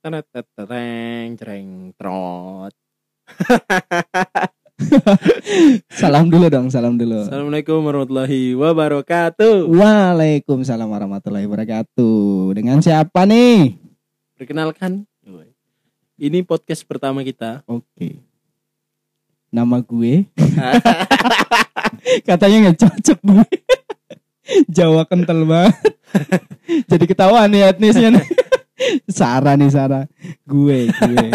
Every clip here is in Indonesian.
Tereng, cereng, trot. Salam dulu dong, salam dulu. Assalamualaikum warahmatullahi wabarakatuh. Waalaikumsalam warahmatullahi wabarakatuh. Dengan siapa nih? Perkenalkan, ini podcast pertama kita. Oke. Nama gue. Katanya nggak cocok gue. Jawa kental banget. Jadi ketahuan nih etnisnya nih. Sarah nih Sarah. Gue, gue.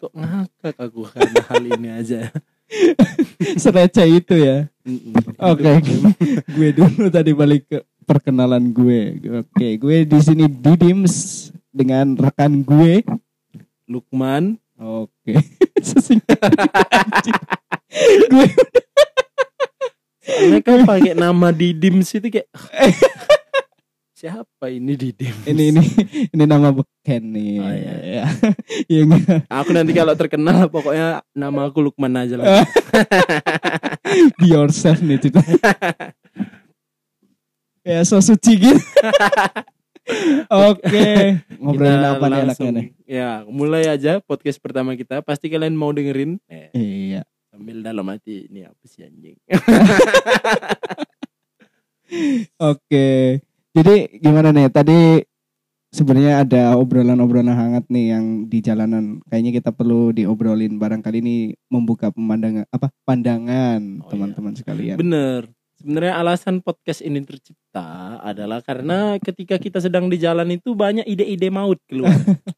Kok ngakak aku karena hal ini aja. Sereceh itu ya. Oke, gue dulu tadi balik ke perkenalan gue. Oke, gue di sini Didims dengan rekan gue. Lukman. Oke, sesingkat gue Soalnya kan pakai nama Didims itu kayak siapa ini Didims? ini ini ini nama beken nih. Oh, iya. Ya. Iya enggak? Aku nanti kalau terkenal pokoknya nama aku Lukman aja lah. Be yourself nih cerita. ya so suci gitu. Oke, ngobrolin Kita apa nih anaknya nih? Ya, mulai aja podcast pertama kita. Pasti kalian mau dengerin. Eh, Iya. sambil dalam hati ini apa sih anjing. Oke. Jadi gimana nih? Tadi sebenarnya ada obrolan-obrolan hangat nih yang di jalanan. Kayaknya kita perlu diobrolin barangkali ini membuka pemandangan apa? pandangan Oh, teman-teman sekalian. Bener. Sebenarnya alasan podcast ini tercipta adalah karena ketika kita sedang di jalan itu banyak ide-ide maut keluar.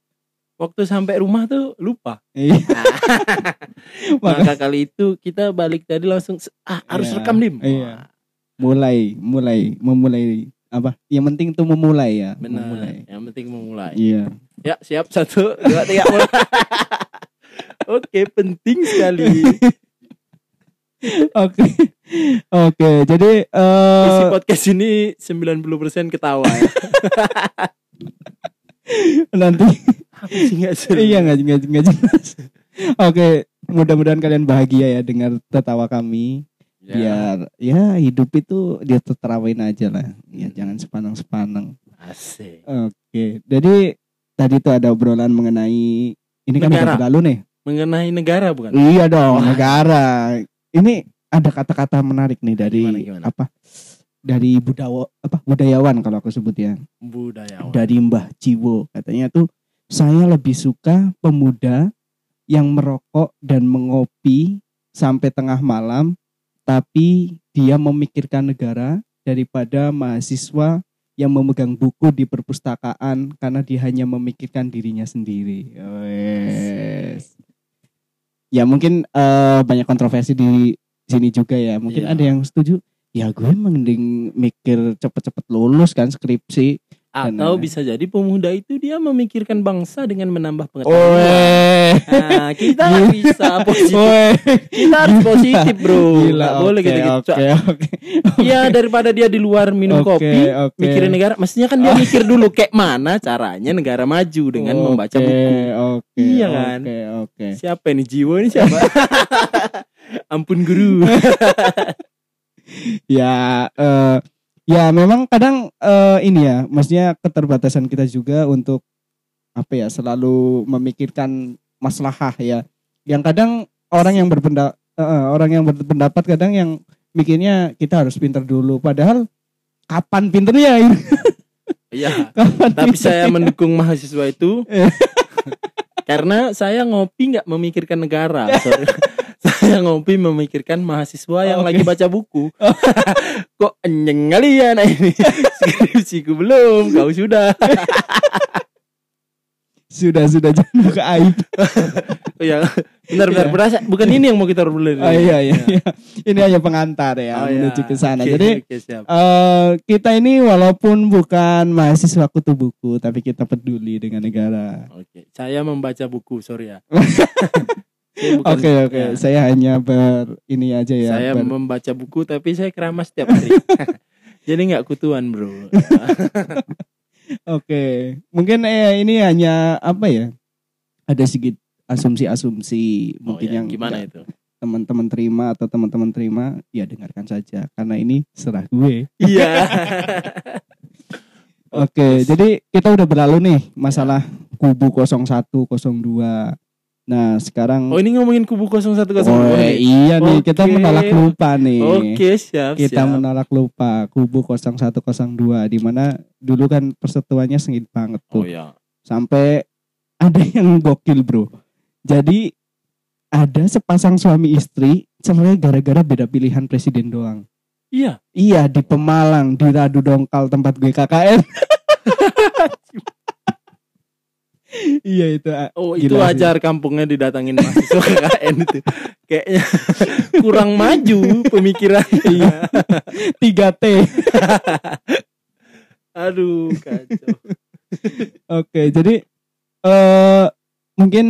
Waktu sampai rumah tuh lupa. Iya. Maka Maka kali itu kita balik tadi langsung ah harus Iya, rekam dim. iya. mulai mulai memulai apa? Yang penting tuh memulai ya. Benar. Memulai. Yang penting memulai. Iya. Ya siap satu dua tiga mulai. Oke penting sekali. Oke. Oke, jadi Isi eh podcast ini 90% ketawa ya. nanti nggak iya nggak nggak nggak jelas. Oke, mudah-mudahan kalian bahagia ya dengar tertawa kami. Ya. Biar ya hidup itu dia terterawain aja lah. Ya Hmm. jangan sepanang-sepanang. Asik. Oke, jadi tadi tuh ada obrolan mengenai ini kan Negara. udah berlalu nih. Mengenai negara bukan? Iya dong, Wah. negara. Ini ada kata-kata menarik nih dari Gimana, gimana? apa? Dari budawa apa budayawan kalau aku sebut ya. Budayawan. Dari Mbah Jiwo katanya tuh saya lebih suka pemuda yang merokok dan mengopi sampai tengah malam tapi dia memikirkan negara daripada mahasiswa yang memegang buku di perpustakaan karena dia hanya memikirkan dirinya sendiri. Wes. Ya mungkin eh, banyak kontroversi di sini juga ya. Mungkin Iya. ada yang setuju. Ya gue mending mikir cepet-cepet lulus kan skripsi. Atau bisa jadi pemuda itu dia memikirkan bangsa dengan menambah Oh, pengetahuan. Oe. Nah, kita nggak Gila. bisa positif. Oe. Kita harus positif, bro. Gila, Nggak boleh oke, gitu-gitu. Oke, oke. Iya daripada dia di luar minum kopi, mikirin negara. Mestinya kan dia mikir dulu kayak mana caranya negara maju dengan membaca buku. Oke. Iya kan? Oke, oke. Siapa ini Jiwo ini siapa? Ampun guru. Ya eh ya memang kadang eh, ini ya, maksudnya keterbatasan kita juga untuk apa ya, selalu memikirkan maslahah ya. Yang kadang orang yang berpendapat orang yang berpendapat kadang yang mikirnya kita harus pinter dulu padahal kapan pinternya Iya. kapan Tapi pinternya? saya mendukung mahasiswa itu Eh. karena saya ngopi nggak memikirkan negara. Saya ngopi memikirkan mahasiswa yang Oke. lagi baca buku. Kok enyeng kali ya nah ini. Skripsiku belum, kau sudah. sudah sudah jangan buka aib Oh ya, benar-benar Iya. berasa. Bukan ini yang mau kita obrolin. Oh iya iya, iya. Ini hanya pengantar ya Oh, iya. menuju ke sana. Oke, Jadi oke, siap. eh, kita ini walaupun bukan mahasiswa kutu buku, tapi kita peduli dengan negara. Oke, saya membaca buku, sorry ya. Bukan- Oke oke, ya, saya hanya ber ini aja ya. saya ber- membaca buku tapi saya keramas setiap hari. Jadi nggak kutuan, Bro. Oke, mungkin eh, ini hanya apa ya? Ada sedikit asumsi-asumsi Oh, mungkin ya, yang gimana itu? teman-teman terima atau teman-teman terima, ya dengarkan saja karena ini serah gue. Iya. Oke, jadi kita udah berlalu nih masalah kubu 01, 02. Nah, sekarang Oh ini ngomongin kubu 0102 Oh, iya nih, kita Oke. menolak lupa nih. Oke siap Kita siap. menolak lupa kubu 0102 di mana dulu kan persetuannya sengit banget Oh tuh. ya. Sampai ada yang gokil, Bro. Jadi ada sepasang suami istri cerai gara-gara beda pilihan presiden doang. Iya. Iya di Pemalang di Radu Dongkal tempat gue KKN. iya itu. ah. Oh itu Gila sih. wajar kampungnya didatangin mahasiswa KKN itu. Kayaknya kurang maju pemikirannya. Iya. 3T. Aduh kacau. Oke, jadi eh mungkin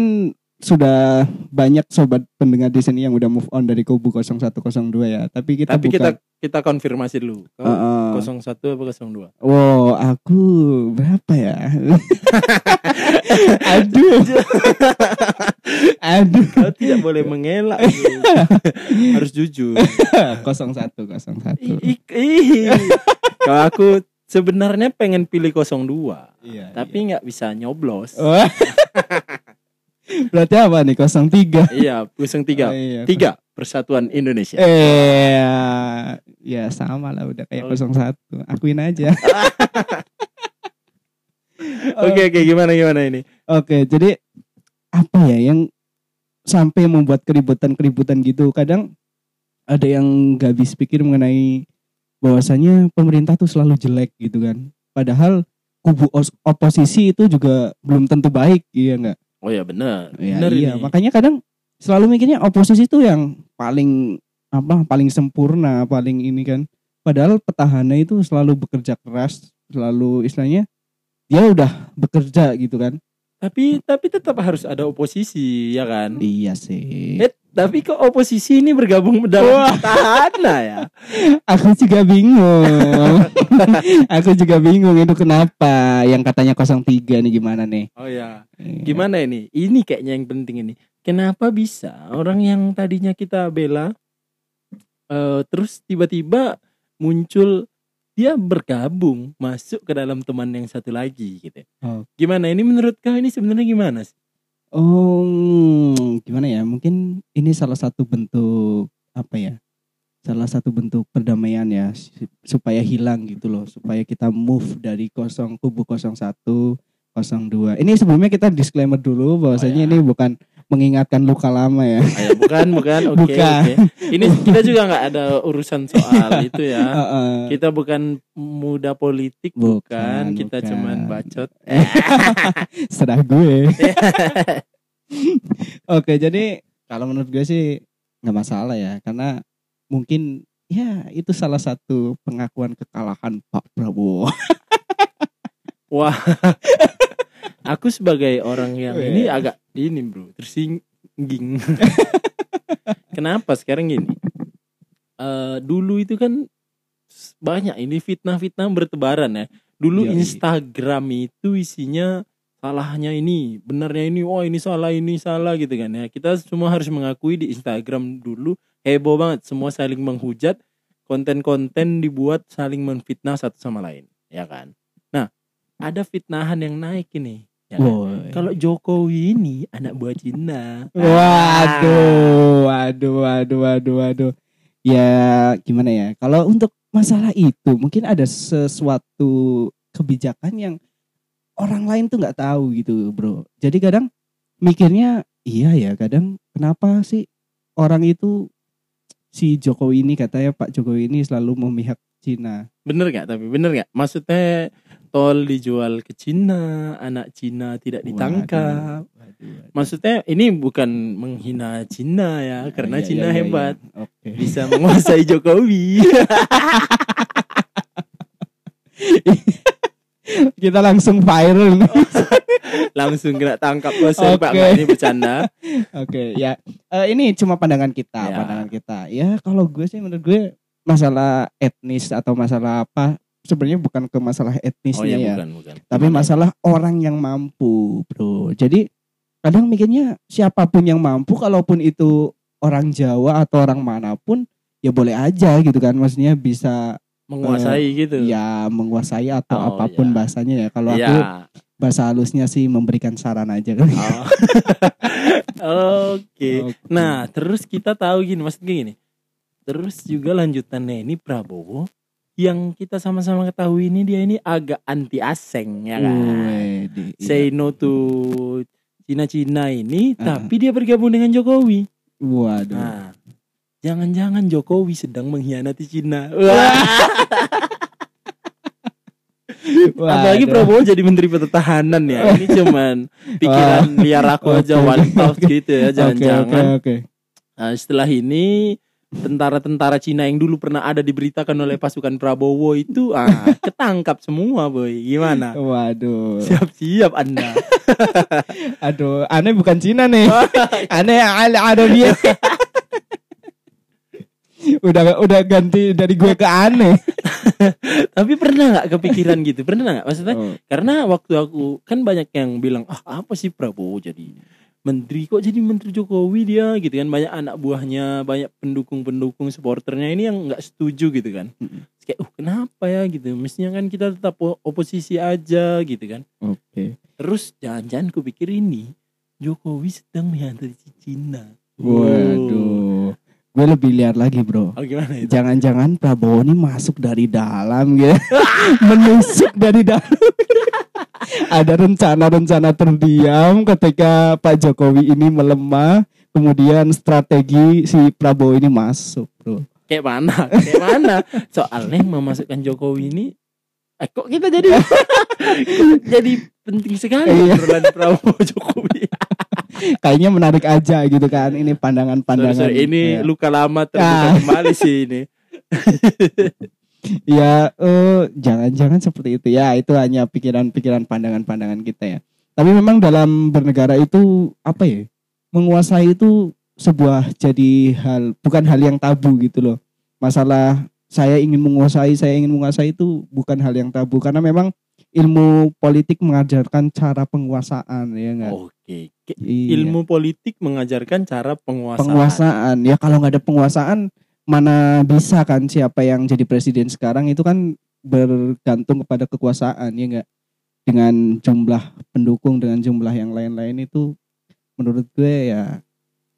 sudah banyak sobat pendengar di sini yang udah move on dari kubu 0102 ya. Tapi kita Tapi bukan kita kita konfirmasi dulu. Kau Heeh. 01 apa 02? Wow, aku berapa ya? Aduh. Aduh. Kau tidak boleh mengelak. Harus jujur. 01 01. Ih, ih. Kalau aku sebenarnya pengen pilih 02, Iya. tapi nggak bisa nyoblos. Wah. Berarti apa nih 03? Iya, 03. Oh, iya. Tiga Persatuan Indonesia. Eh, ya sama lah udah kayak Oh. 01. Akuin aja. Oke, oke, gimana gimana ini? Oke, jadi apa ya yang sampai membuat keributan-keributan gitu? Kadang ada yang nggak habis pikir mengenai bahwasanya pemerintah tuh selalu jelek gitu kan. Padahal kubu os- oposisi itu juga belum tentu baik, iya nggak? Oh ya benar. Ya, benar iya, ini. makanya kadang selalu mikirnya oposisi itu yang paling apa? Paling sempurna, paling ini kan. Padahal petahana itu selalu bekerja keras, selalu istilahnya dia udah bekerja gitu kan. Tapi tapi tetap harus ada oposisi, ya kan? Iya sih. Eh, tapi kok oposisi ini bergabung dalam petahana ya? Aku juga bingung. Aku juga bingung itu kenapa yang katanya 03 nih gimana nih? Oh ya. Iya. Gimana ini? Ini kayaknya yang penting ini. Kenapa bisa orang yang tadinya kita bela eh, terus tiba-tiba muncul dia bergabung masuk ke dalam teman yang satu lagi gitu. Oh. Gimana ini menurut kau ini sebenarnya gimana sih? Oh, gimana ya? Mungkin ini salah satu bentuk apa ya? Salah satu bentuk perdamaian ya supaya hilang gitu loh, supaya kita move dari kosong kubu 01 02. Ini sebelumnya kita disclaimer dulu bahwasanya Oh, ya. ini bukan mengingatkan luka lama ya. Ah, ya, bukan, bukan. Oke, Bukan. oke. Ini kita juga nggak ada urusan soal itu ya. Heeh. Kita bukan muda politik, Bukan, bukan. Kita bukan. cuman bacot. Serah gue. Oke, jadi kalau menurut gue sih nggak masalah ya, karena mungkin ya itu salah satu pengakuan kekalahan Pak Prabowo. Wah. Aku sebagai orang yang ini agak ini bro tersingging. Kenapa sekarang gini? Eh dulu itu kan banyak ini fitnah-fitnah bertebaran ya. Dulu Yoi. Instagram itu isinya salahnya ini, benarnya ini, oh ini salah, ini salah gitu kan ya. Kita semua harus mengakui di Instagram dulu heboh banget, semua saling menghujat, konten-konten dibuat saling menfitnah satu sama lain, ya kan. Nah, ada fitnahan yang naik ini. Ya kan? Woi. Kalau Jokowi ini anak buah Cina. Waduh, waduh, waduh, waduh, waduh. Ya gimana ya? Kalau untuk masalah itu mungkin ada sesuatu kebijakan yang orang lain tuh nggak tahu gitu, bro. Jadi kadang mikirnya iya ya, kadang kenapa sih orang itu si Jokowi ini katanya Pak Jokowi ini selalu memihak Cina. Bener gak tapi bener gak? Maksudnya tol dijual ke Cina, anak Cina tidak ditangkap. Waduh, waduh, waduh. Maksudnya ini bukan menghina Cina ya, karena Iya, Cina iya, iya, hebat. iya. Oke. Bisa menguasai Jokowi. Kita langsung viral nih. Langsung kena tangkap dosen Pak Oke. Nggak, ini bercanda. Oke, ya. Eh, ini cuma pandangan kita, Ya. pandangan kita. Ya, kalau gue sih menurut gue masalah etnis atau masalah apa sebenarnya bukan ke masalah Oh etnisnya iya ya, bukan bukan. tapi masalah orang yang mampu, Bro. Jadi kadang mikirnya siapa pun yang mampu kalaupun itu orang Jawa atau orang mana pun ya boleh aja gitu kan. Maksudnya bisa menguasai gitu. ya menguasai atau Oh, apa pun iya. bahasanya ya. Kalau aku Iya. bahasa halusnya sih memberikan saran aja kan. Oh. Oke. Oke. Nah, terus kita tahu gini, maksudnya gini. Terus juga lanjutannya ini Prabowo yang kita sama-sama ketahui ini dia ini agak anti asing ya kan. Wede, iya. Say no to Cina-Cina ini, Ah. tapi dia bergabung dengan Jokowi. Waduh. Nah, jangan-jangan Jokowi sedang mengkhianati Cina. Wah, apalagi. Prabowo jadi Menteri Pertahanan ya. Ini cuman pikiran liar aku aja one gitu ya, jangan-jangan. Oke, oke. Nah, setelah ini tentara-tentara Cina yang dulu pernah ada diberitakan oleh pasukan Prabowo itu ah ketangkap semua boy gimana Waduh. siap-siap anda Aduh, aneh bukan Cina nih. aneh ada Arabia. udah udah ganti dari gue ke aneh. tapi pernah nggak kepikiran gitu pernah nggak maksudnya Oh, karena waktu aku kan banyak yang bilang ah apa sih Prabowo jadi menteri kok jadi menteri Jokowi dia gitu kan banyak anak buahnya banyak pendukung-pendukung supporternya ini yang nggak setuju gitu kan. Terus kayak uh kenapa ya gitu mestinya kan kita tetap oposisi aja gitu kan Oke. Terus jangan-jangan kupikir ini Jokowi sedang mengkhianati Cina. Waduh. Gue lebih lihat lagi, Bro. Oh gimana itu? Jangan-jangan Prabowo ini masuk dari dalam gitu. Menusuk dari dalam. Ada rencana-rencana terdiam ketika Pak Jokowi ini melemah, kemudian strategi si Prabowo ini masuk, Bro. Kayak mana? Kayak mana? Soalnya memasukkan Jokowi ini eh, kok kita jadi jadi penting sekali Iya. obrolan Prabowo Jokowi. Kayaknya menarik aja gitu kan. Ini pandangan-pandangan. ini ya. luka lama terbuka Ah. kembali sih ini. Ya, eh, jangan-jangan seperti itu ya. Itu hanya pikiran-pikiran pandangan-pandangan kita ya. Tapi memang dalam bernegara itu apa ya? Menguasai itu sebuah jadi hal bukan hal yang tabu gitu loh. Masalah saya ingin menguasai, saya ingin menguasai itu bukan hal yang tabu karena memang ilmu politik mengajarkan cara penguasaan ya enggak? Oke. Ke- Iya. Ilmu politik mengajarkan cara penguasaan. penguasaan ya kalau nggak ada penguasaan mana bisa kan siapa yang jadi presiden sekarang itu kan bergantung kepada kekuasaan ya enggak dengan jumlah pendukung dengan jumlah yang lain-lain itu menurut gue ya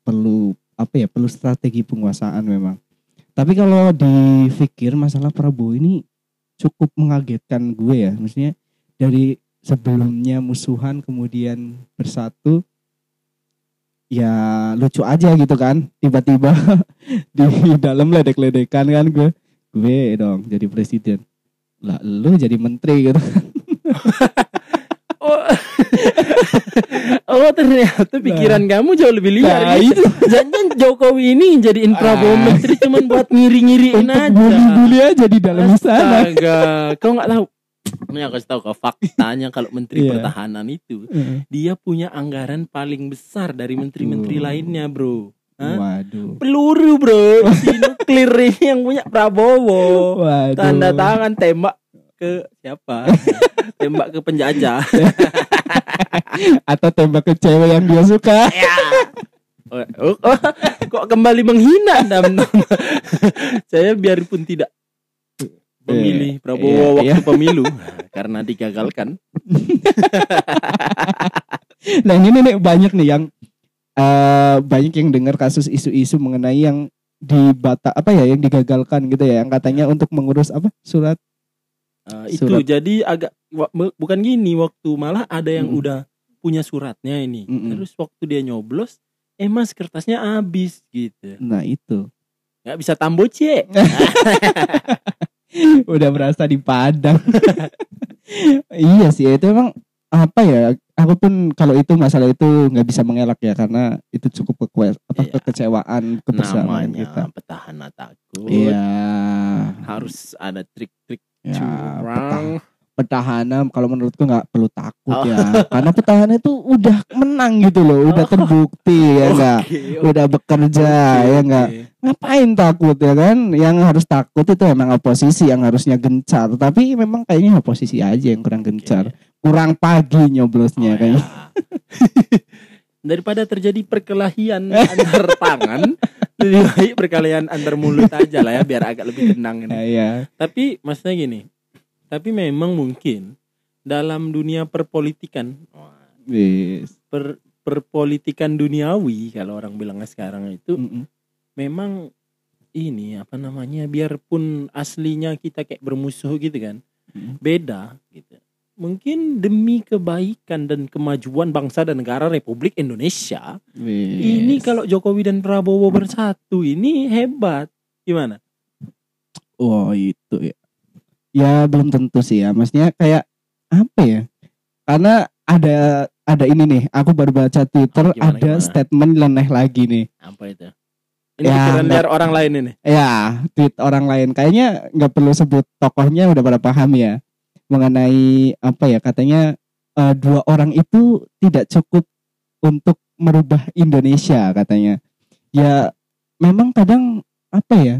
perlu apa ya perlu strategi penguasaan memang tapi kalau dipikir masalah Prabowo ini cukup mengagetkan gue ya maksudnya dari sebelumnya musuhan kemudian bersatu ya lucu aja gitu kan tiba-tiba di dalam ledek-ledekan kan gue gue dong jadi presiden lah lu jadi menteri gitu Oh. oh ternyata pikiran kamu jauh lebih liar Nah, gitu. Jangan Jokowi ini jadiin Prabowo Ah. menteri cuman buat ngiri-ngiriin aja. bully-bully aja di dalam Astaga, kau nggak tahu? Ini aku kasih tahu kau faktanya kalau menteri Iya. pertahanan itu Heeh. dia punya anggaran paling besar dari menteri-menteri lainnya, bro. Hah? waduh Peluru, bro. Si nuklir yang punya Prabowo. waduh Tanda tangan tembak ke siapa? tembak ke penjajah. atau tembak ke cewek yang dia suka Ya. Oh, oh, oh, kok kembali menghina? Saya biarpun tidak memilih Prabowo Iya, waktu pemilu karena digagalkan. nah ini nih banyak nih yang eh banyak yang dengar kasus isu-isu mengenai yang dibata apa ya yang digagalkan gitu ya yang katanya untuk mengurus apa surat Uh, itu Surat. jadi agak bukan gini waktu malah ada yang Mm-mm. udah punya suratnya ini. Mm-mm. Terus waktu dia nyoblos, eh mas kertasnya habis gitu. nah itu nggak bisa tamboce. udah berasa di Padang. iya sih itu emang apa ya? Aku pun kalau itu masalah itu nggak bisa mengelak ya karena itu cukup kekue, apa Iya. kekecewaan kebersamaan kita. Petahana takut. Iya. Harus ada trik-trik Ya, curang. Petahana kalau menurutku nggak perlu Oh. takut ya karena petahana itu udah menang gitu loh udah Oh. terbukti ya enggak Oke, udah bekerja oke, ya enggak ngapain takut ya kan yang harus takut itu emang oposisi yang harusnya gencar tapi memang kayaknya oposisi aja yang kurang gencar kurang pagi nyoblosnya Oh, kayaknya ya. Daripada terjadi perkelahian antar tangan, lebih baik perkalian antar mulut aja lah ya biar agak lebih tenang ini. Nah, ya. Tapi maksudnya gini, tapi memang mungkin dalam dunia perpolitikan, Wis. per, perpolitikan duniawi kalau orang bilangnya sekarang itu Mm-mm. memang ini apa namanya biarpun aslinya kita kayak bermusuh gitu kan, Mm. beda gitu. Mungkin demi kebaikan dan kemajuan bangsa dan negara Republik Indonesia, Wis. ini kalau Jokowi dan Prabowo bersatu ini hebat. Gimana? Oh itu ya. Ya belum tentu sih ya. Maksudnya kayak apa ya? Karena ada ada ini nih. Aku baru baca Twitter Oh, gimana, ada gimana? statement leneh lagi nih. Apa itu? Ini Ya, pikiran liar orang lain ini. Ya tweet orang lain. Kayaknya nggak perlu sebut tokohnya udah pada paham ya mengenai apa ya katanya eh, dua orang itu tidak cukup untuk merubah Indonesia katanya. Ya memang kadang apa ya?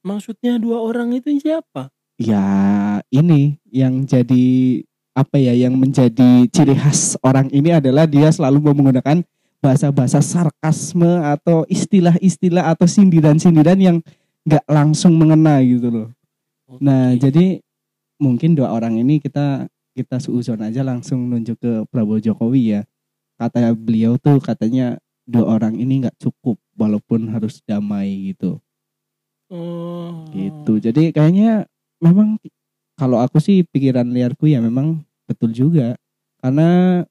Maksudnya dua orang itu siapa? Ya ini yang jadi apa ya yang menjadi ciri khas orang ini adalah dia selalu mau menggunakan bahasa-bahasa sarkasme atau istilah-istilah atau sindiran-sindiran yang nggak langsung mengena gitu loh. Nah, Oke. jadi mungkin dua orang ini kita kita seuzon aja langsung nunjuk ke Prabowo Jokowi ya. Kata beliau tuh katanya dua orang ini nggak cukup walaupun harus damai gitu Oh. gitu jadi kayaknya memang kalau aku sih pikiran liarku ya memang betul juga karena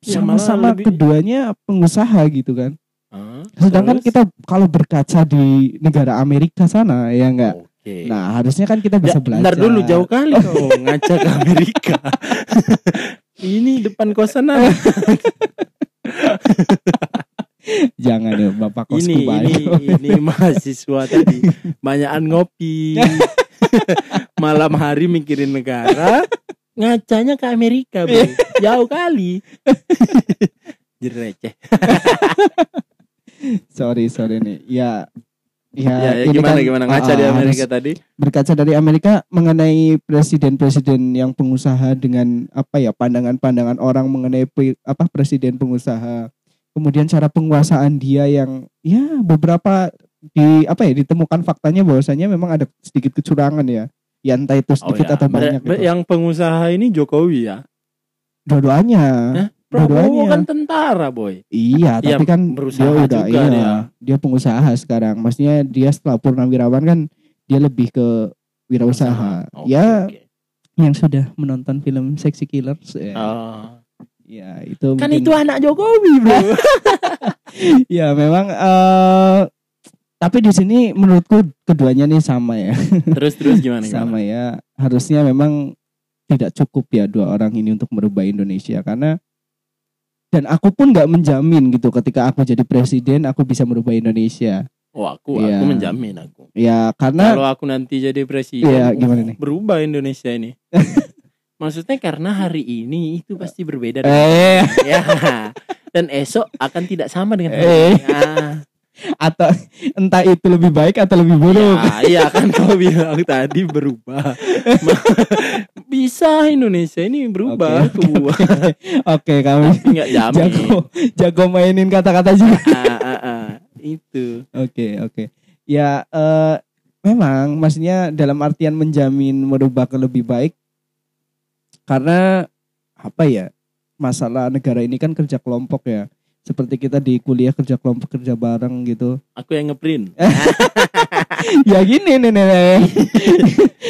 Ya, sama-sama lebih- keduanya pengusaha gitu kan sedangkan Terus? kita kalau berkaca di negara Amerika sana ya enggak Oke. nah harusnya kan kita bisa Ya, belajar Bentar dulu jauh kali kau ngaca ke Amerika. ini depan kosan ada. jangan ya bapak kosku ini ini ini mahasiswa tadi banyakan ngopi. Malam hari mikirin negara, ngacanya ke Amerika, Bro. Jauh kali. Jadi receh. sorry sorry nih ya ya, Ya, ya, ini gimana kan, gimana ngaca ah, di Amerika tadi? berkaca dari Amerika mengenai presiden-presiden yang pengusaha dengan apa ya pandangan-pandangan orang mengenai apa presiden pengusaha kemudian cara penguasaan dia yang ya beberapa di apa ya ditemukan faktanya bahwasanya memang ada sedikit kecurangan ya ya entah itu sedikit atau Ber- banyak ber- gitu. yang pengusaha ini Jokowi ya. dua-duanya Hah? Prabowo kan tentara, boy. iya Iya, tapi kan berusaha dia udah juga iya dia. dia pengusaha sekarang maksudnya dia setelah purnawirawan kan dia lebih ke wirausaha Oke, ya oke. yang sudah menonton film Sexy Killers ya, Oh. ya itu Kan mungkin- itu anak Jokowi, bro. ya memang eh tapi di sini menurutku keduanya nih sama ya terus terus gimana gimana? sama ya harusnya memang tidak cukup ya dua orang ini untuk merubah Indonesia karena dan aku pun nggak menjamin gitu ketika aku jadi presiden aku bisa merubah Indonesia Oh, aku Iya. aku menjamin aku. ya karena Kalau aku nanti jadi presiden, Iya, gimana nih? berubah Indonesia ini. Maksudnya karena hari ini itu pasti berbeda eh ya. Dan esok akan tidak sama dengan hari Eh. ini. Ah, atau entah itu lebih baik atau lebih buruk ya, iya kan kau bilang tadi berubah. Bisa Indonesia ini berubah Oke, ke buah. oke kami nggak jamin. jago jago mainin kata-kata juga Ah, ah, ah. Itu. Oke oke. Ya eh, memang maksudnya dalam artian menjamin merubah ke lebih baik karena apa ya masalah negara ini kan kerja kelompok ya. Seperti kita di kuliah kerja kelompok kerja bareng gitu. Aku yang ngeprint. ya gini nih nih. nih.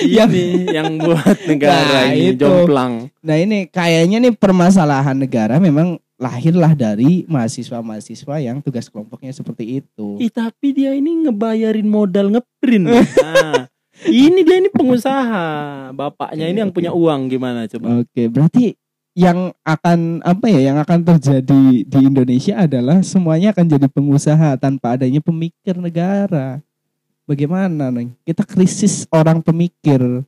Yang- Ini yang buat negara Nah, ini itu. jomplang. Nah ini kayaknya nih permasalahan negara memang lahirlah dari mahasiswa-mahasiswa yang tugas kelompoknya seperti itu. Ih, tapi dia ini ngebayarin modal ngeprint. Nah, ini dia ini pengusaha. Bapaknya ini yang punya uang gimana coba? Oke, berarti yang akan apa ya yang akan terjadi di Indonesia adalah semuanya akan jadi pengusaha tanpa adanya pemikir negara. Bagaimana nih? Kita krisis orang pemikir.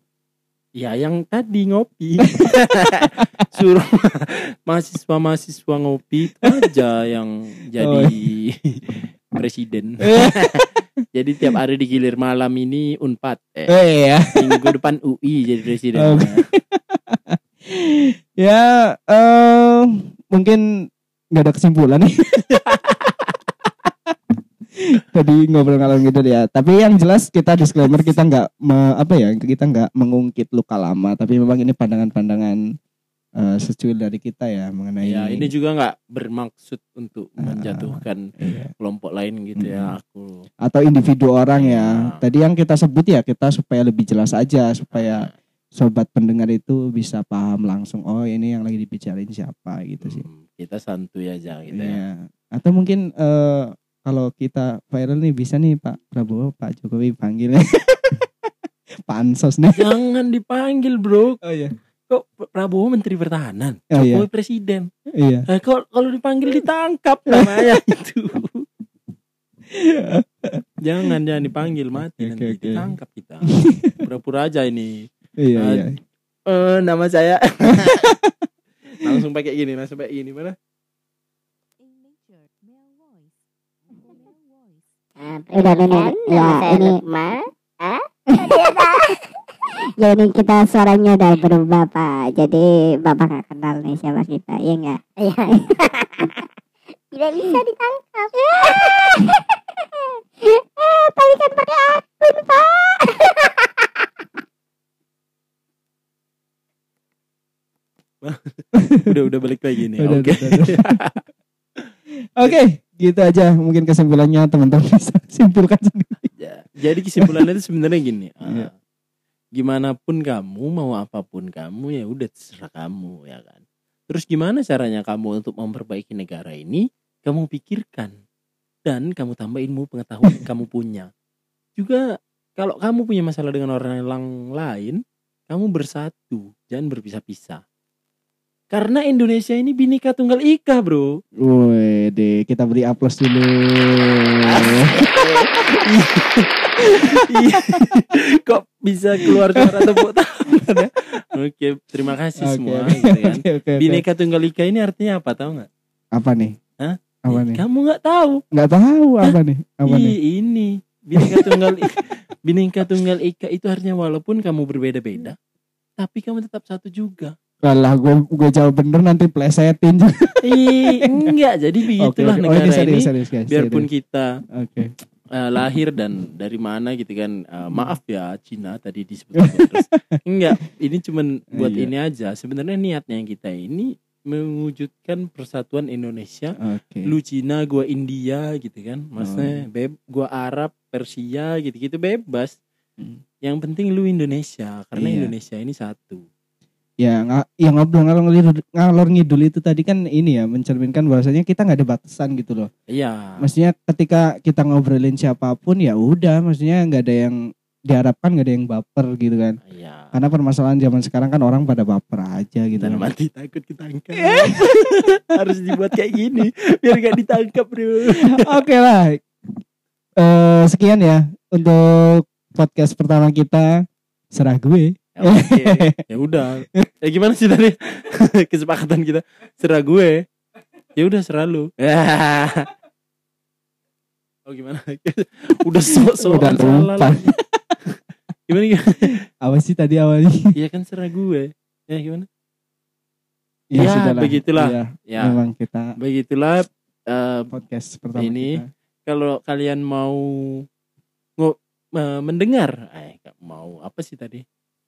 Ya yang tadi ngopi. Suruh mahasiswa-mahasiswa ngopi aja yang jadi presiden. jadi tiap hari digilir malam ini Unpad. Eh, Eh ya. minggu depan UI jadi presiden. Oke. Ya eh mungkin nggak ada kesimpulan nih. Jadi ngobrol ngalor gitu ya. Tapi yang jelas kita disclaimer kita nggak apa ya kita nggak mengungkit luka lama. Tapi memang ini pandangan-pandangan eh, secuil dari kita ya mengenai ya ini juga nggak bermaksud untuk Ah, menjatuhkan Iya. kelompok lain gitu ya aku atau individu orang ya. Ya. Tadi yang kita sebut ya kita supaya lebih jelas aja supaya sobat pendengar itu bisa paham langsung oh ini yang lagi dibicarain siapa gitu sih. Hmm, kita santuy aja gitu ya Iya. Atau mungkin eh, kalau kita viral nih bisa nih Pak Prabowo, Pak Jokowi panggil pansos nih. jangan dipanggil bro Oh iya. kok Prabowo Menteri Pertahanan Oh iya. Jokowi Presiden Iya. Eh, kalau kalau dipanggil ditangkap namanya itu jangan jangan dipanggil mati Oke, nanti oke. ditangkap kita pura-pura aja ini Iya, iya. eh nama saya. Langsung pakai gini langsung pakai gini mana? Nah, udah ini ya ini ya ini kita suaranya udah berubah pak. Jadi bapak gak kenal nih siapa kita iya enggak iya. Tidak bisa ditangkap. Eh tapi kan pakai akun pak udah udah balik lagi nih oke. Oke, gitu aja. Mungkin kesimpulannya teman-teman bisa simpulkan sendiri. Ya, jadi kesimpulannya itu sebenarnya gini Iya. gimana pun kamu mau apa pun kamu ya udah terserah kamu ya kan terus gimana caranya kamu untuk memperbaiki negara ini kamu pikirkan dan kamu tambah ilmu pengetahuan yang kamu punya juga kalau kamu punya masalah dengan orang lain kamu bersatu jangan berpisah-pisah karena Indonesia ini bineka tunggal ika bro Woi, deh, kita beri aplaus dulu. Iya. Kok bisa keluar suara tepuk tangan ya? Oke, terima kasih Oke, semua. oke, gitu kan. oke, oke. Bineka Tunggal Ika ini artinya apa tahu nggak? Apa nih? Hah? Apa Ih, nih? Kamu nggak tahu? Nggak tahu apa nih? Apa Ih, nih? ini Bineka Tunggal Ika. Bineka Tunggal Ika itu artinya walaupun kamu berbeda-beda, tapi kamu tetap satu juga. Kalah gue gue jawab bener nanti plesetin. Ih, enggak. Jadi begitulah Oh, negara ini serius, ini. serius, guys. Biarpun serius. kita Oke. eh, lahir dan dari mana gitu kan eh, maaf ya Cina tadi disebut terus enggak ini cuman buat Iya. ini aja sebenarnya niatnya kita ini mewujudkan persatuan Indonesia Oke. lu Cina gua India gitu kan maksudnya beb gua Arab Persia gitu gitu bebas Hmm. yang penting lu Indonesia karena Iya. Indonesia ini satu Ya, nga, yang ngobrol ngalor ngidul, ngalor ngidul itu tadi kan ini ya mencerminkan bahwasanya kita nggak ada batasan gitu loh. iya Maksudnya ketika kita ngobrolin siapa pun ya udah, maksudnya nggak ada yang diharapkan nggak ada yang baper gitu kan. iya Karena permasalahan zaman sekarang kan orang pada baper aja gitu. dan kan. mati takut ketangkap harus dibuat kayak gini biar gak ditangkap bro Oke lah. Eh sekian ya untuk podcast pertama kita serah gue. Ya, ya udah. Ya gimana sih tadi kesepakatan kita? Serah gue. Ya udah serah lu. oh gimana? udah sok-sok Udah lupa. gimana, gimana? Apa sih tadi awalnya? Iya kan serah gue. Ya gimana? Ya, Ya, sudahlah. begitulah. Iya, Ya, Memang kita begitulah eh, podcast pertama Ini kita. kalau kalian mau ngo- eh, mendengar, eh mau apa sih tadi?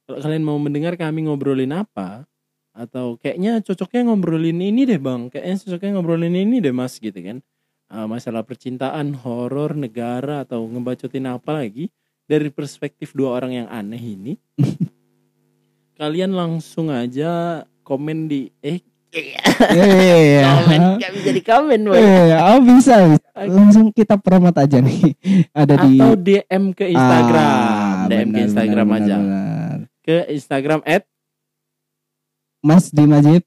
Kalau kalian mau mendengar kami ngobrolin apa atau kayaknya cocoknya ngobrolin ini deh bang, kayaknya cocoknya ngobrolin ini deh mas gitu kan? Eh, masalah percintaan, horor, negara atau ngebacotin apa lagi dari perspektif dua orang yang aneh ini, kalian langsung aja komen di eh Iya. komen nggak bisa di komen boy. Eh, oh bisa, bisa. Langsung kita promote aja nih. Ada di atau DM ke Instagram, Ah, DM ke Instagram benar, aja, benar, benar. Ke Instagram at Mas di Majid.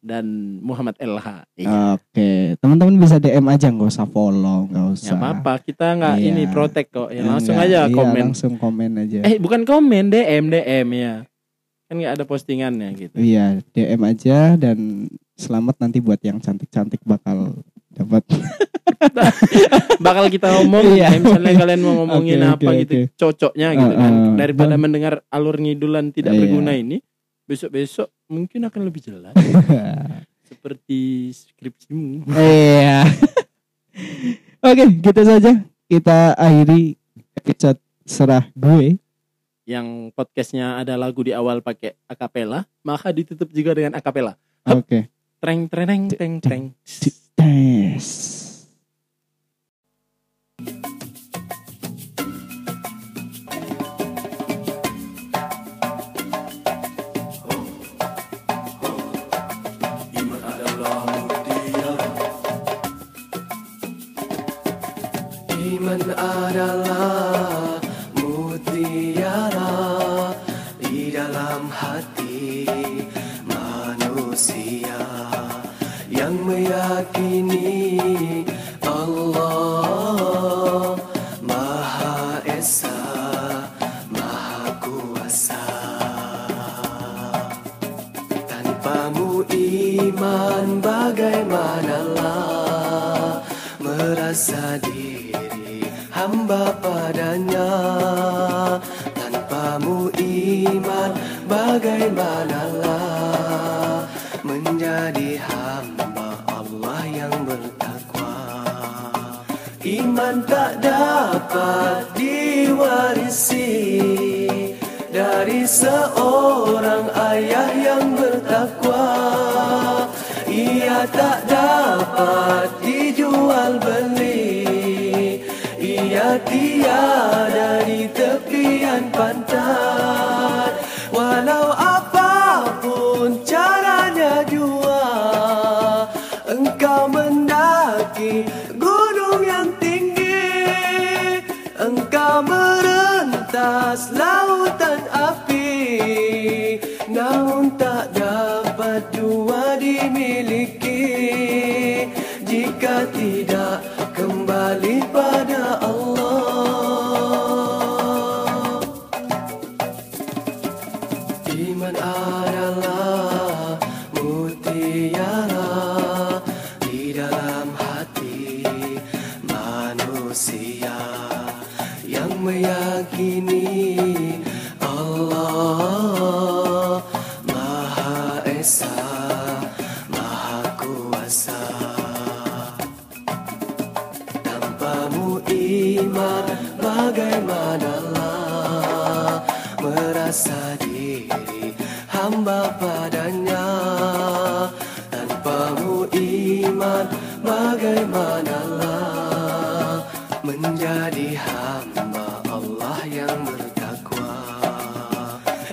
dan Muhammad LH. Iya. Oke, teman-teman bisa DM aja, nggak usah follow, nggak usah. apa-apa, kita nggak Iya. ini protek kok. Ya, langsung Enggak, aja iya, komen. Langsung komen aja. Eh bukan komen, DM, DM ya. Kan nggak ada postingannya gitu. Iya, DM aja dan selamat nanti buat yang cantik-cantik bakal dapat. Bakal kita ngomong, Iya. kayak misalnya kalian mau ngomongin Oke, apa oke, gitu, oke. cocoknya gitu kan. Uh, uh. Daripada mendengar alur ngidulan tidak Iya. berguna ini, besok-besok mungkin akan lebih jelas. Seperti skripsimu. Iya. Oke, gitu saja kita akhiri episode serah gue. Yang podcastnya ada lagu di awal pakai akapela, maka ditutup juga dengan akapela. Oke. Treng treng treng treng. Yes.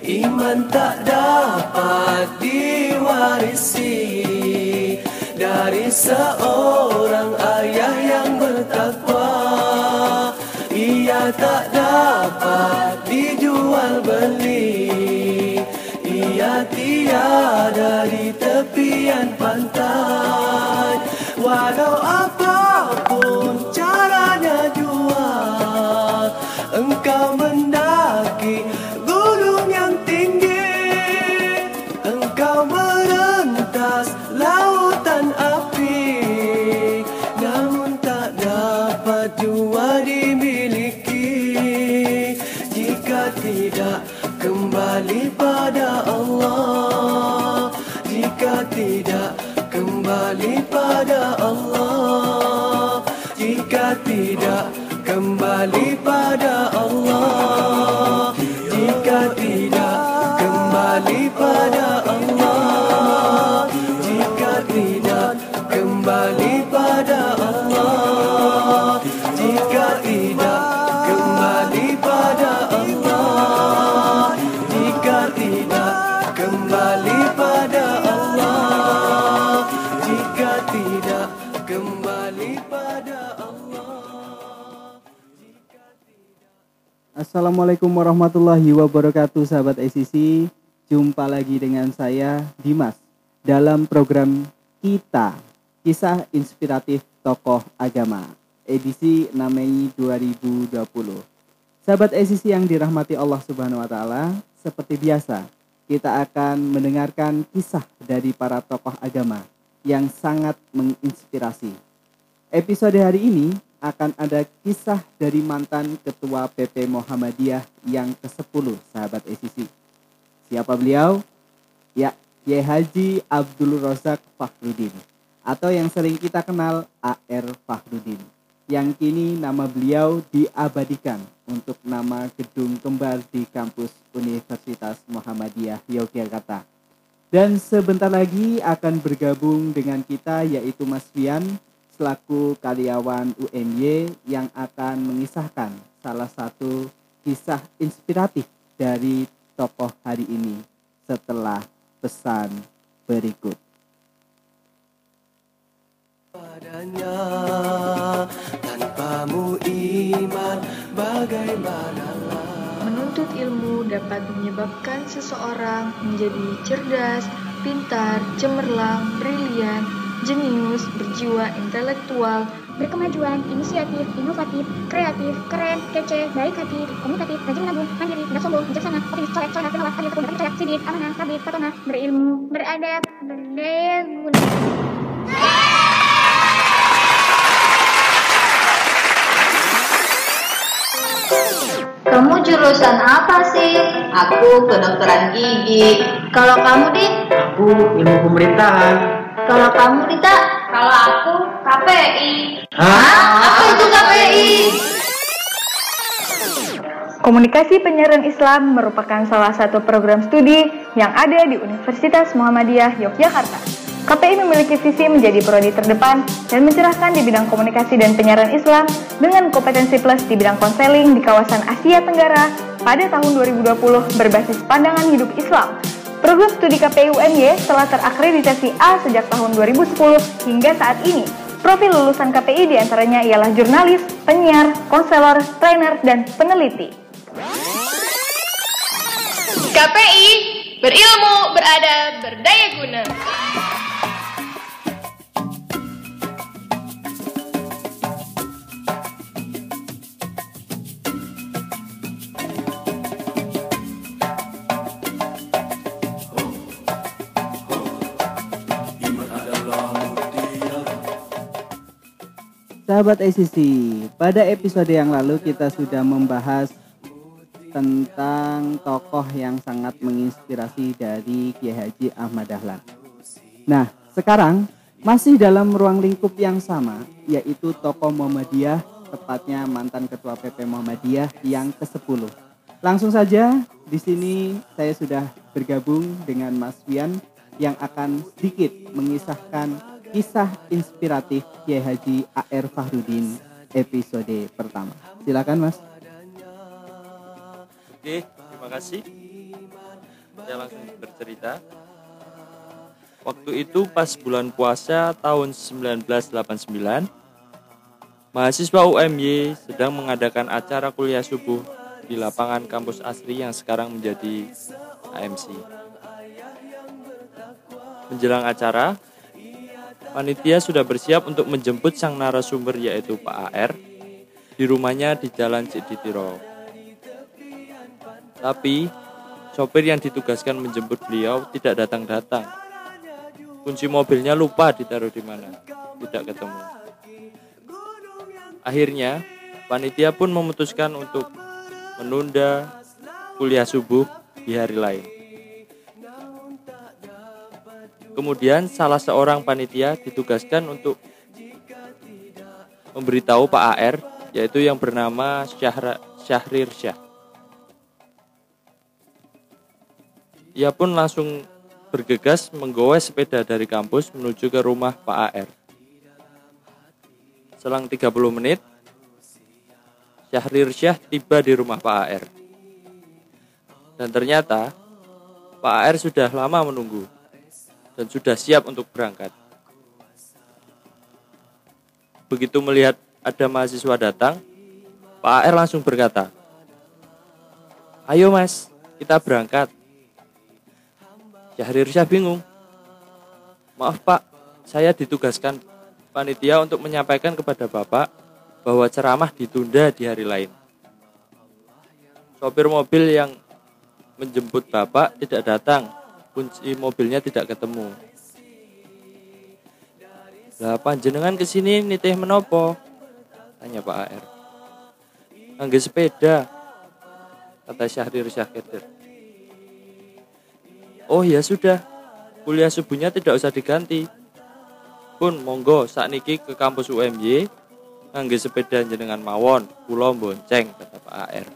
Iman tak dapat diwarisi dari seorang ayah yang bertakwa. Ia tak dapat dijual beli. Ia tiada di tepian pantai. Walau apa pun tidak kembali pada Allah. Jika tidak kembali pada Allah. Assalamualaikum warahmatullahi wabarakatuh sahabat SCC Jumpa lagi dengan saya Dimas Dalam program kita Kisah Inspiratif Tokoh Agama Edisi 6 Mei 2020 Sahabat SCC yang dirahmati Allah Subhanahu Wa Taala Seperti biasa kita akan mendengarkan kisah dari para tokoh agama yang sangat menginspirasi Episode hari ini akan ada kisah dari mantan Ketua PP Muhammadiyah yang ke-10, sahabat ECC. Siapa beliau? Ya, Kiai Haji Abdul Rozak Fakhrudin atau yang sering kita kenal AR Fakhrudin. yang kini nama beliau diabadikan untuk nama gedung kembar di kampus Universitas Muhammadiyah Yogyakarta. Dan sebentar lagi akan bergabung dengan kita yaitu Mas Fian selaku karyawan UMY yang akan mengisahkan salah satu kisah inspiratif dari tokoh hari ini setelah pesan berikut. padanya Tanpamu iman bagaimanalah Menuntut ilmu dapat menyebabkan seseorang menjadi cerdas, pintar, cemerlang, brilian, jenius, berjiwa intelektual, berkemajuan, inisiatif, inovatif, kreatif, keren, kece, baik hati, komunikatif, rajin menabung, mandiri, tidak sombong, bijaksana, optimis, colek, colek, penawar, adil, tekun, percaya, sidik, amanah, tabib, patona, berilmu, beradab, berdaya guna. Kamu jurusan apa sih? Aku kedokteran gigi. Kalau kamu, Dik? Aku ilmu pemerintahan. Kalau kamu, Dita? Kalau aku KPI. Hah? Apa itu KPI? Komunikasi Penyiaran Islam merupakan salah satu program studi yang ada di Universitas Muhammadiyah Yogyakarta. KPI memiliki visi menjadi prodi terdepan dan mencerahkan di bidang komunikasi dan penyiaran Islam dengan kompetensi plus di bidang konseling di kawasan Asia Tenggara pada tahun 2020 berbasis pandangan hidup Islam. Program studi KPI UMY telah terakreditasi A sejak tahun 2010 hingga saat ini. Profil lulusan KPI di antaranya ialah jurnalis, penyiar, konselor, trainer, dan peneliti. KPI berilmu, beradab, berdaya guna. Sahabat ICC, pada episode yang lalu kita sudah membahas tentang tokoh yang sangat menginspirasi dari Kiai Haji Ahmad Dahlan. Nah, sekarang masih dalam ruang lingkup yang sama, yaitu tokoh Muhammadiyah, tepatnya mantan Ketua PP Muhammadiyah yang ke-10. Langsung saja, di sini saya sudah bergabung dengan Mas Wian yang akan sedikit mengisahkan kisah inspiratif Kiai Haji AR Fahrudin episode pertama. Silakan Mas. Oke, terima kasih. Saya langsung bercerita. Waktu itu pas bulan puasa tahun 1989, mahasiswa UMY sedang mengadakan acara kuliah subuh di lapangan kampus asri yang sekarang menjadi AMC. Menjelang acara, panitia sudah bersiap untuk menjemput sang narasumber yaitu Pak AR di rumahnya di Jalan Ciditiro. Tapi sopir yang ditugaskan menjemput beliau tidak datang-datang. Kunci mobilnya lupa ditaruh di mana, tidak ketemu. Akhirnya, panitia pun memutuskan untuk menunda kuliah subuh di hari lain. Kemudian salah seorang panitia ditugaskan untuk memberitahu Pak AR yaitu yang bernama Syahra, Syahrir Syah. Ia pun langsung bergegas menggoes sepeda dari kampus menuju ke rumah Pak AR. Selang 30 menit, Syahrir Syah tiba di rumah Pak AR. Dan ternyata Pak AR sudah lama menunggu dan sudah siap untuk berangkat. Begitu melihat ada mahasiswa datang, Pak AR langsung berkata, Ayo mas, kita berangkat. Syahrir Syah bingung. Maaf pak, saya ditugaskan panitia untuk menyampaikan kepada bapak bahwa ceramah ditunda di hari lain. Sopir mobil yang menjemput bapak tidak datang, kunci mobilnya tidak ketemu. Lah panjenengan ke sini nitih menopo? Tanya Pak AR. Angge sepeda, kata Syahrir Syah Kedir. Oh ya sudah, kuliah subuhnya tidak usah diganti. Pun monggo saat niki ke kampus UMY, ngangge sepeda jenengan mawon, kula bonceng kata Pak AR.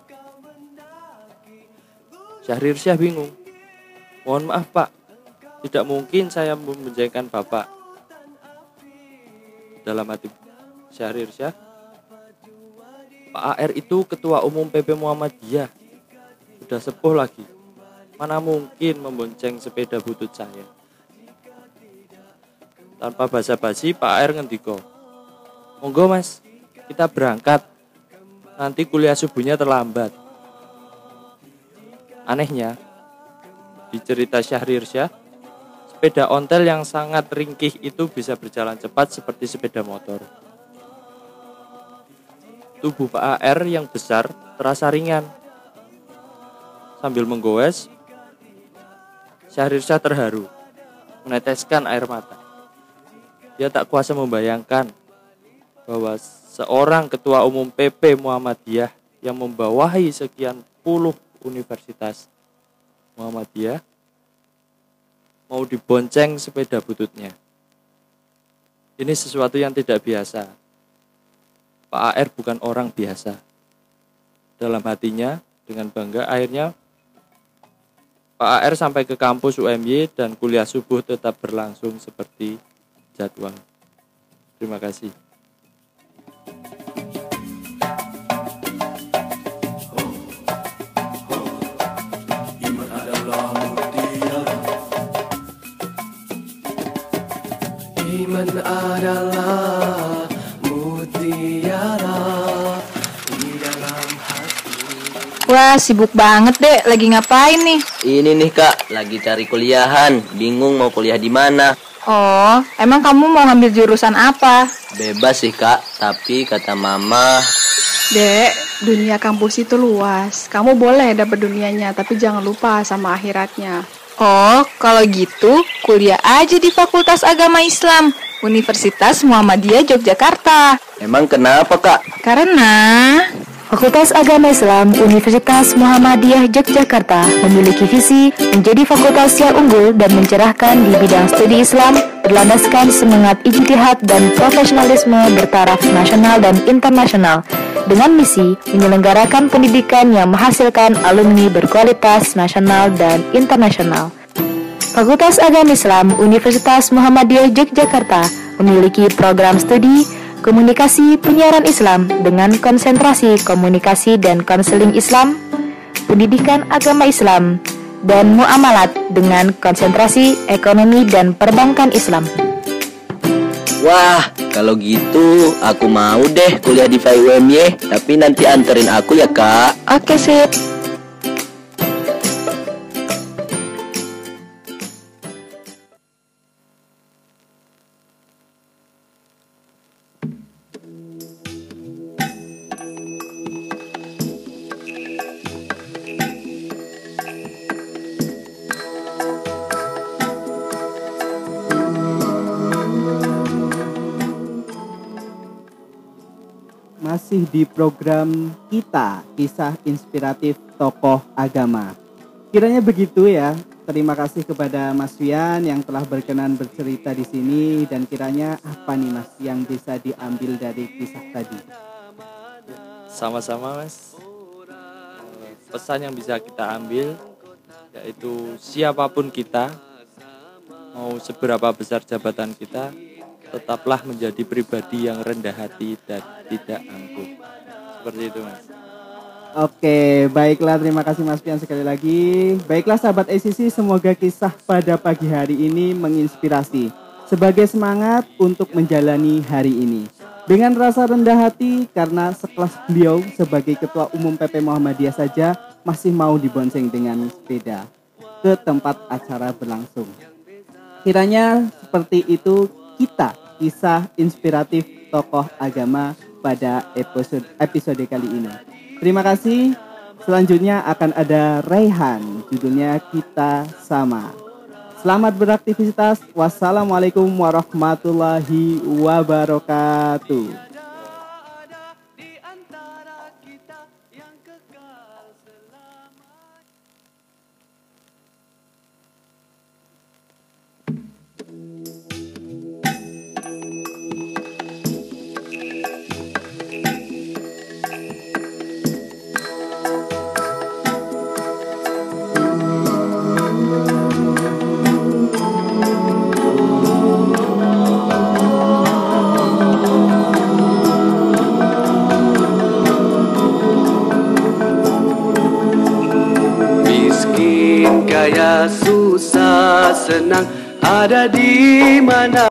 Syahrir Syah bingung. Mohon maaf Pak, tidak mungkin saya memboncengkan Bapak. Dalam hati Syahrir Syah, Pak AR itu ketua umum PP Muhammadiyah. Sudah sepuh lagi. Mana mungkin membonceng sepeda butut saya. Tanpa basa-basi Pak AR ngendiko. Monggo mas, kita berangkat. Nanti kuliah subuhnya terlambat. Anehnya, di cerita Syahrir Syah, sepeda ontel yang sangat ringkih itu bisa berjalan cepat seperti sepeda motor. Tubuh Pak AR yang besar terasa ringan. Sambil menggoes, Syahrir Syah terharu, meneteskan air mata. Dia tak kuasa membayangkan bahwa seorang ketua umum PP Muhammadiyah yang membawahi sekian puluh universitas Muhammadiyah mau dibonceng sepeda bututnya. Ini sesuatu yang tidak biasa. Pak AR bukan orang biasa. Dalam hatinya, dengan bangga, akhirnya Pak AR sampai ke kampus UMY dan kuliah subuh tetap berlangsung seperti jadwal. Terima kasih. Iman adalah mutiara Di dalam hati Wah, sibuk banget deh. Lagi ngapain nih? Ini nih kak, lagi cari kuliahan, bingung mau kuliah di mana. Oh, emang kamu mau ngambil jurusan apa? Bebas sih kak, tapi kata mama, Dek, dunia kampus itu luas. Kamu boleh dapet dunianya, tapi jangan lupa sama akhiratnya. Oh, kalau gitu kuliah aja di Fakultas Agama Islam Universitas Muhammadiyah Yogyakarta. emang kenapa kak? Karena Fakultas Agama Islam Universitas Muhammadiyah Yogyakarta memiliki visi menjadi fakultas yang unggul dan mencerahkan di bidang studi Islam berlandaskan semangat ijtihad dan profesionalisme bertaraf nasional dan internasional dengan misi menyelenggarakan pendidikan yang menghasilkan alumni berkualitas nasional dan internasional. Fakultas Agama Islam Universitas Muhammadiyah Yogyakarta memiliki program studi Komunikasi Penyiaran Islam dengan konsentrasi komunikasi dan konseling Islam, Pendidikan Agama Islam, dan Muamalat dengan konsentrasi ekonomi dan perbankan Islam. Wah, kalau gitu aku mau deh kuliah di FIUMY, tapi nanti anterin aku ya kak. Oke sip. Masih di program kita, kisah inspiratif tokoh agama. Kiranya begitu ya. Terima kasih kepada Mas Wian yang telah berkenan bercerita di sini dan kiranya apa nih Mas yang bisa diambil dari kisah tadi? Sama-sama mas. Pesan yang bisa kita ambil yaitu siapa pun kita, mau seberapa besar jabatan kita, tetaplah menjadi pribadi yang rendah hati dan tidak angkuh. Seperti itu mas. Oke, baiklah terima kasih Mas Pian sekali lagi. Baiklah sahabat ACC, semoga kisah pada pagi hari ini menginspirasi sebagai semangat untuk menjalani hari ini. Dengan rasa rendah hati karena sekelas beliau sebagai ketua umum PP Muhammadiyah saja masih mau dibonceng dengan sepeda ke tempat acara berlangsung. Kiranya seperti itu kita kisah inspiratif tokoh agama pada episode episode kali ini. Terima kasih. Selanjutnya akan ada Raihan, judulnya Kita Sama. Selamat beraktivitas. Wassalamualaikum warahmatullahi wabarakatuh. Susah senang ada di mana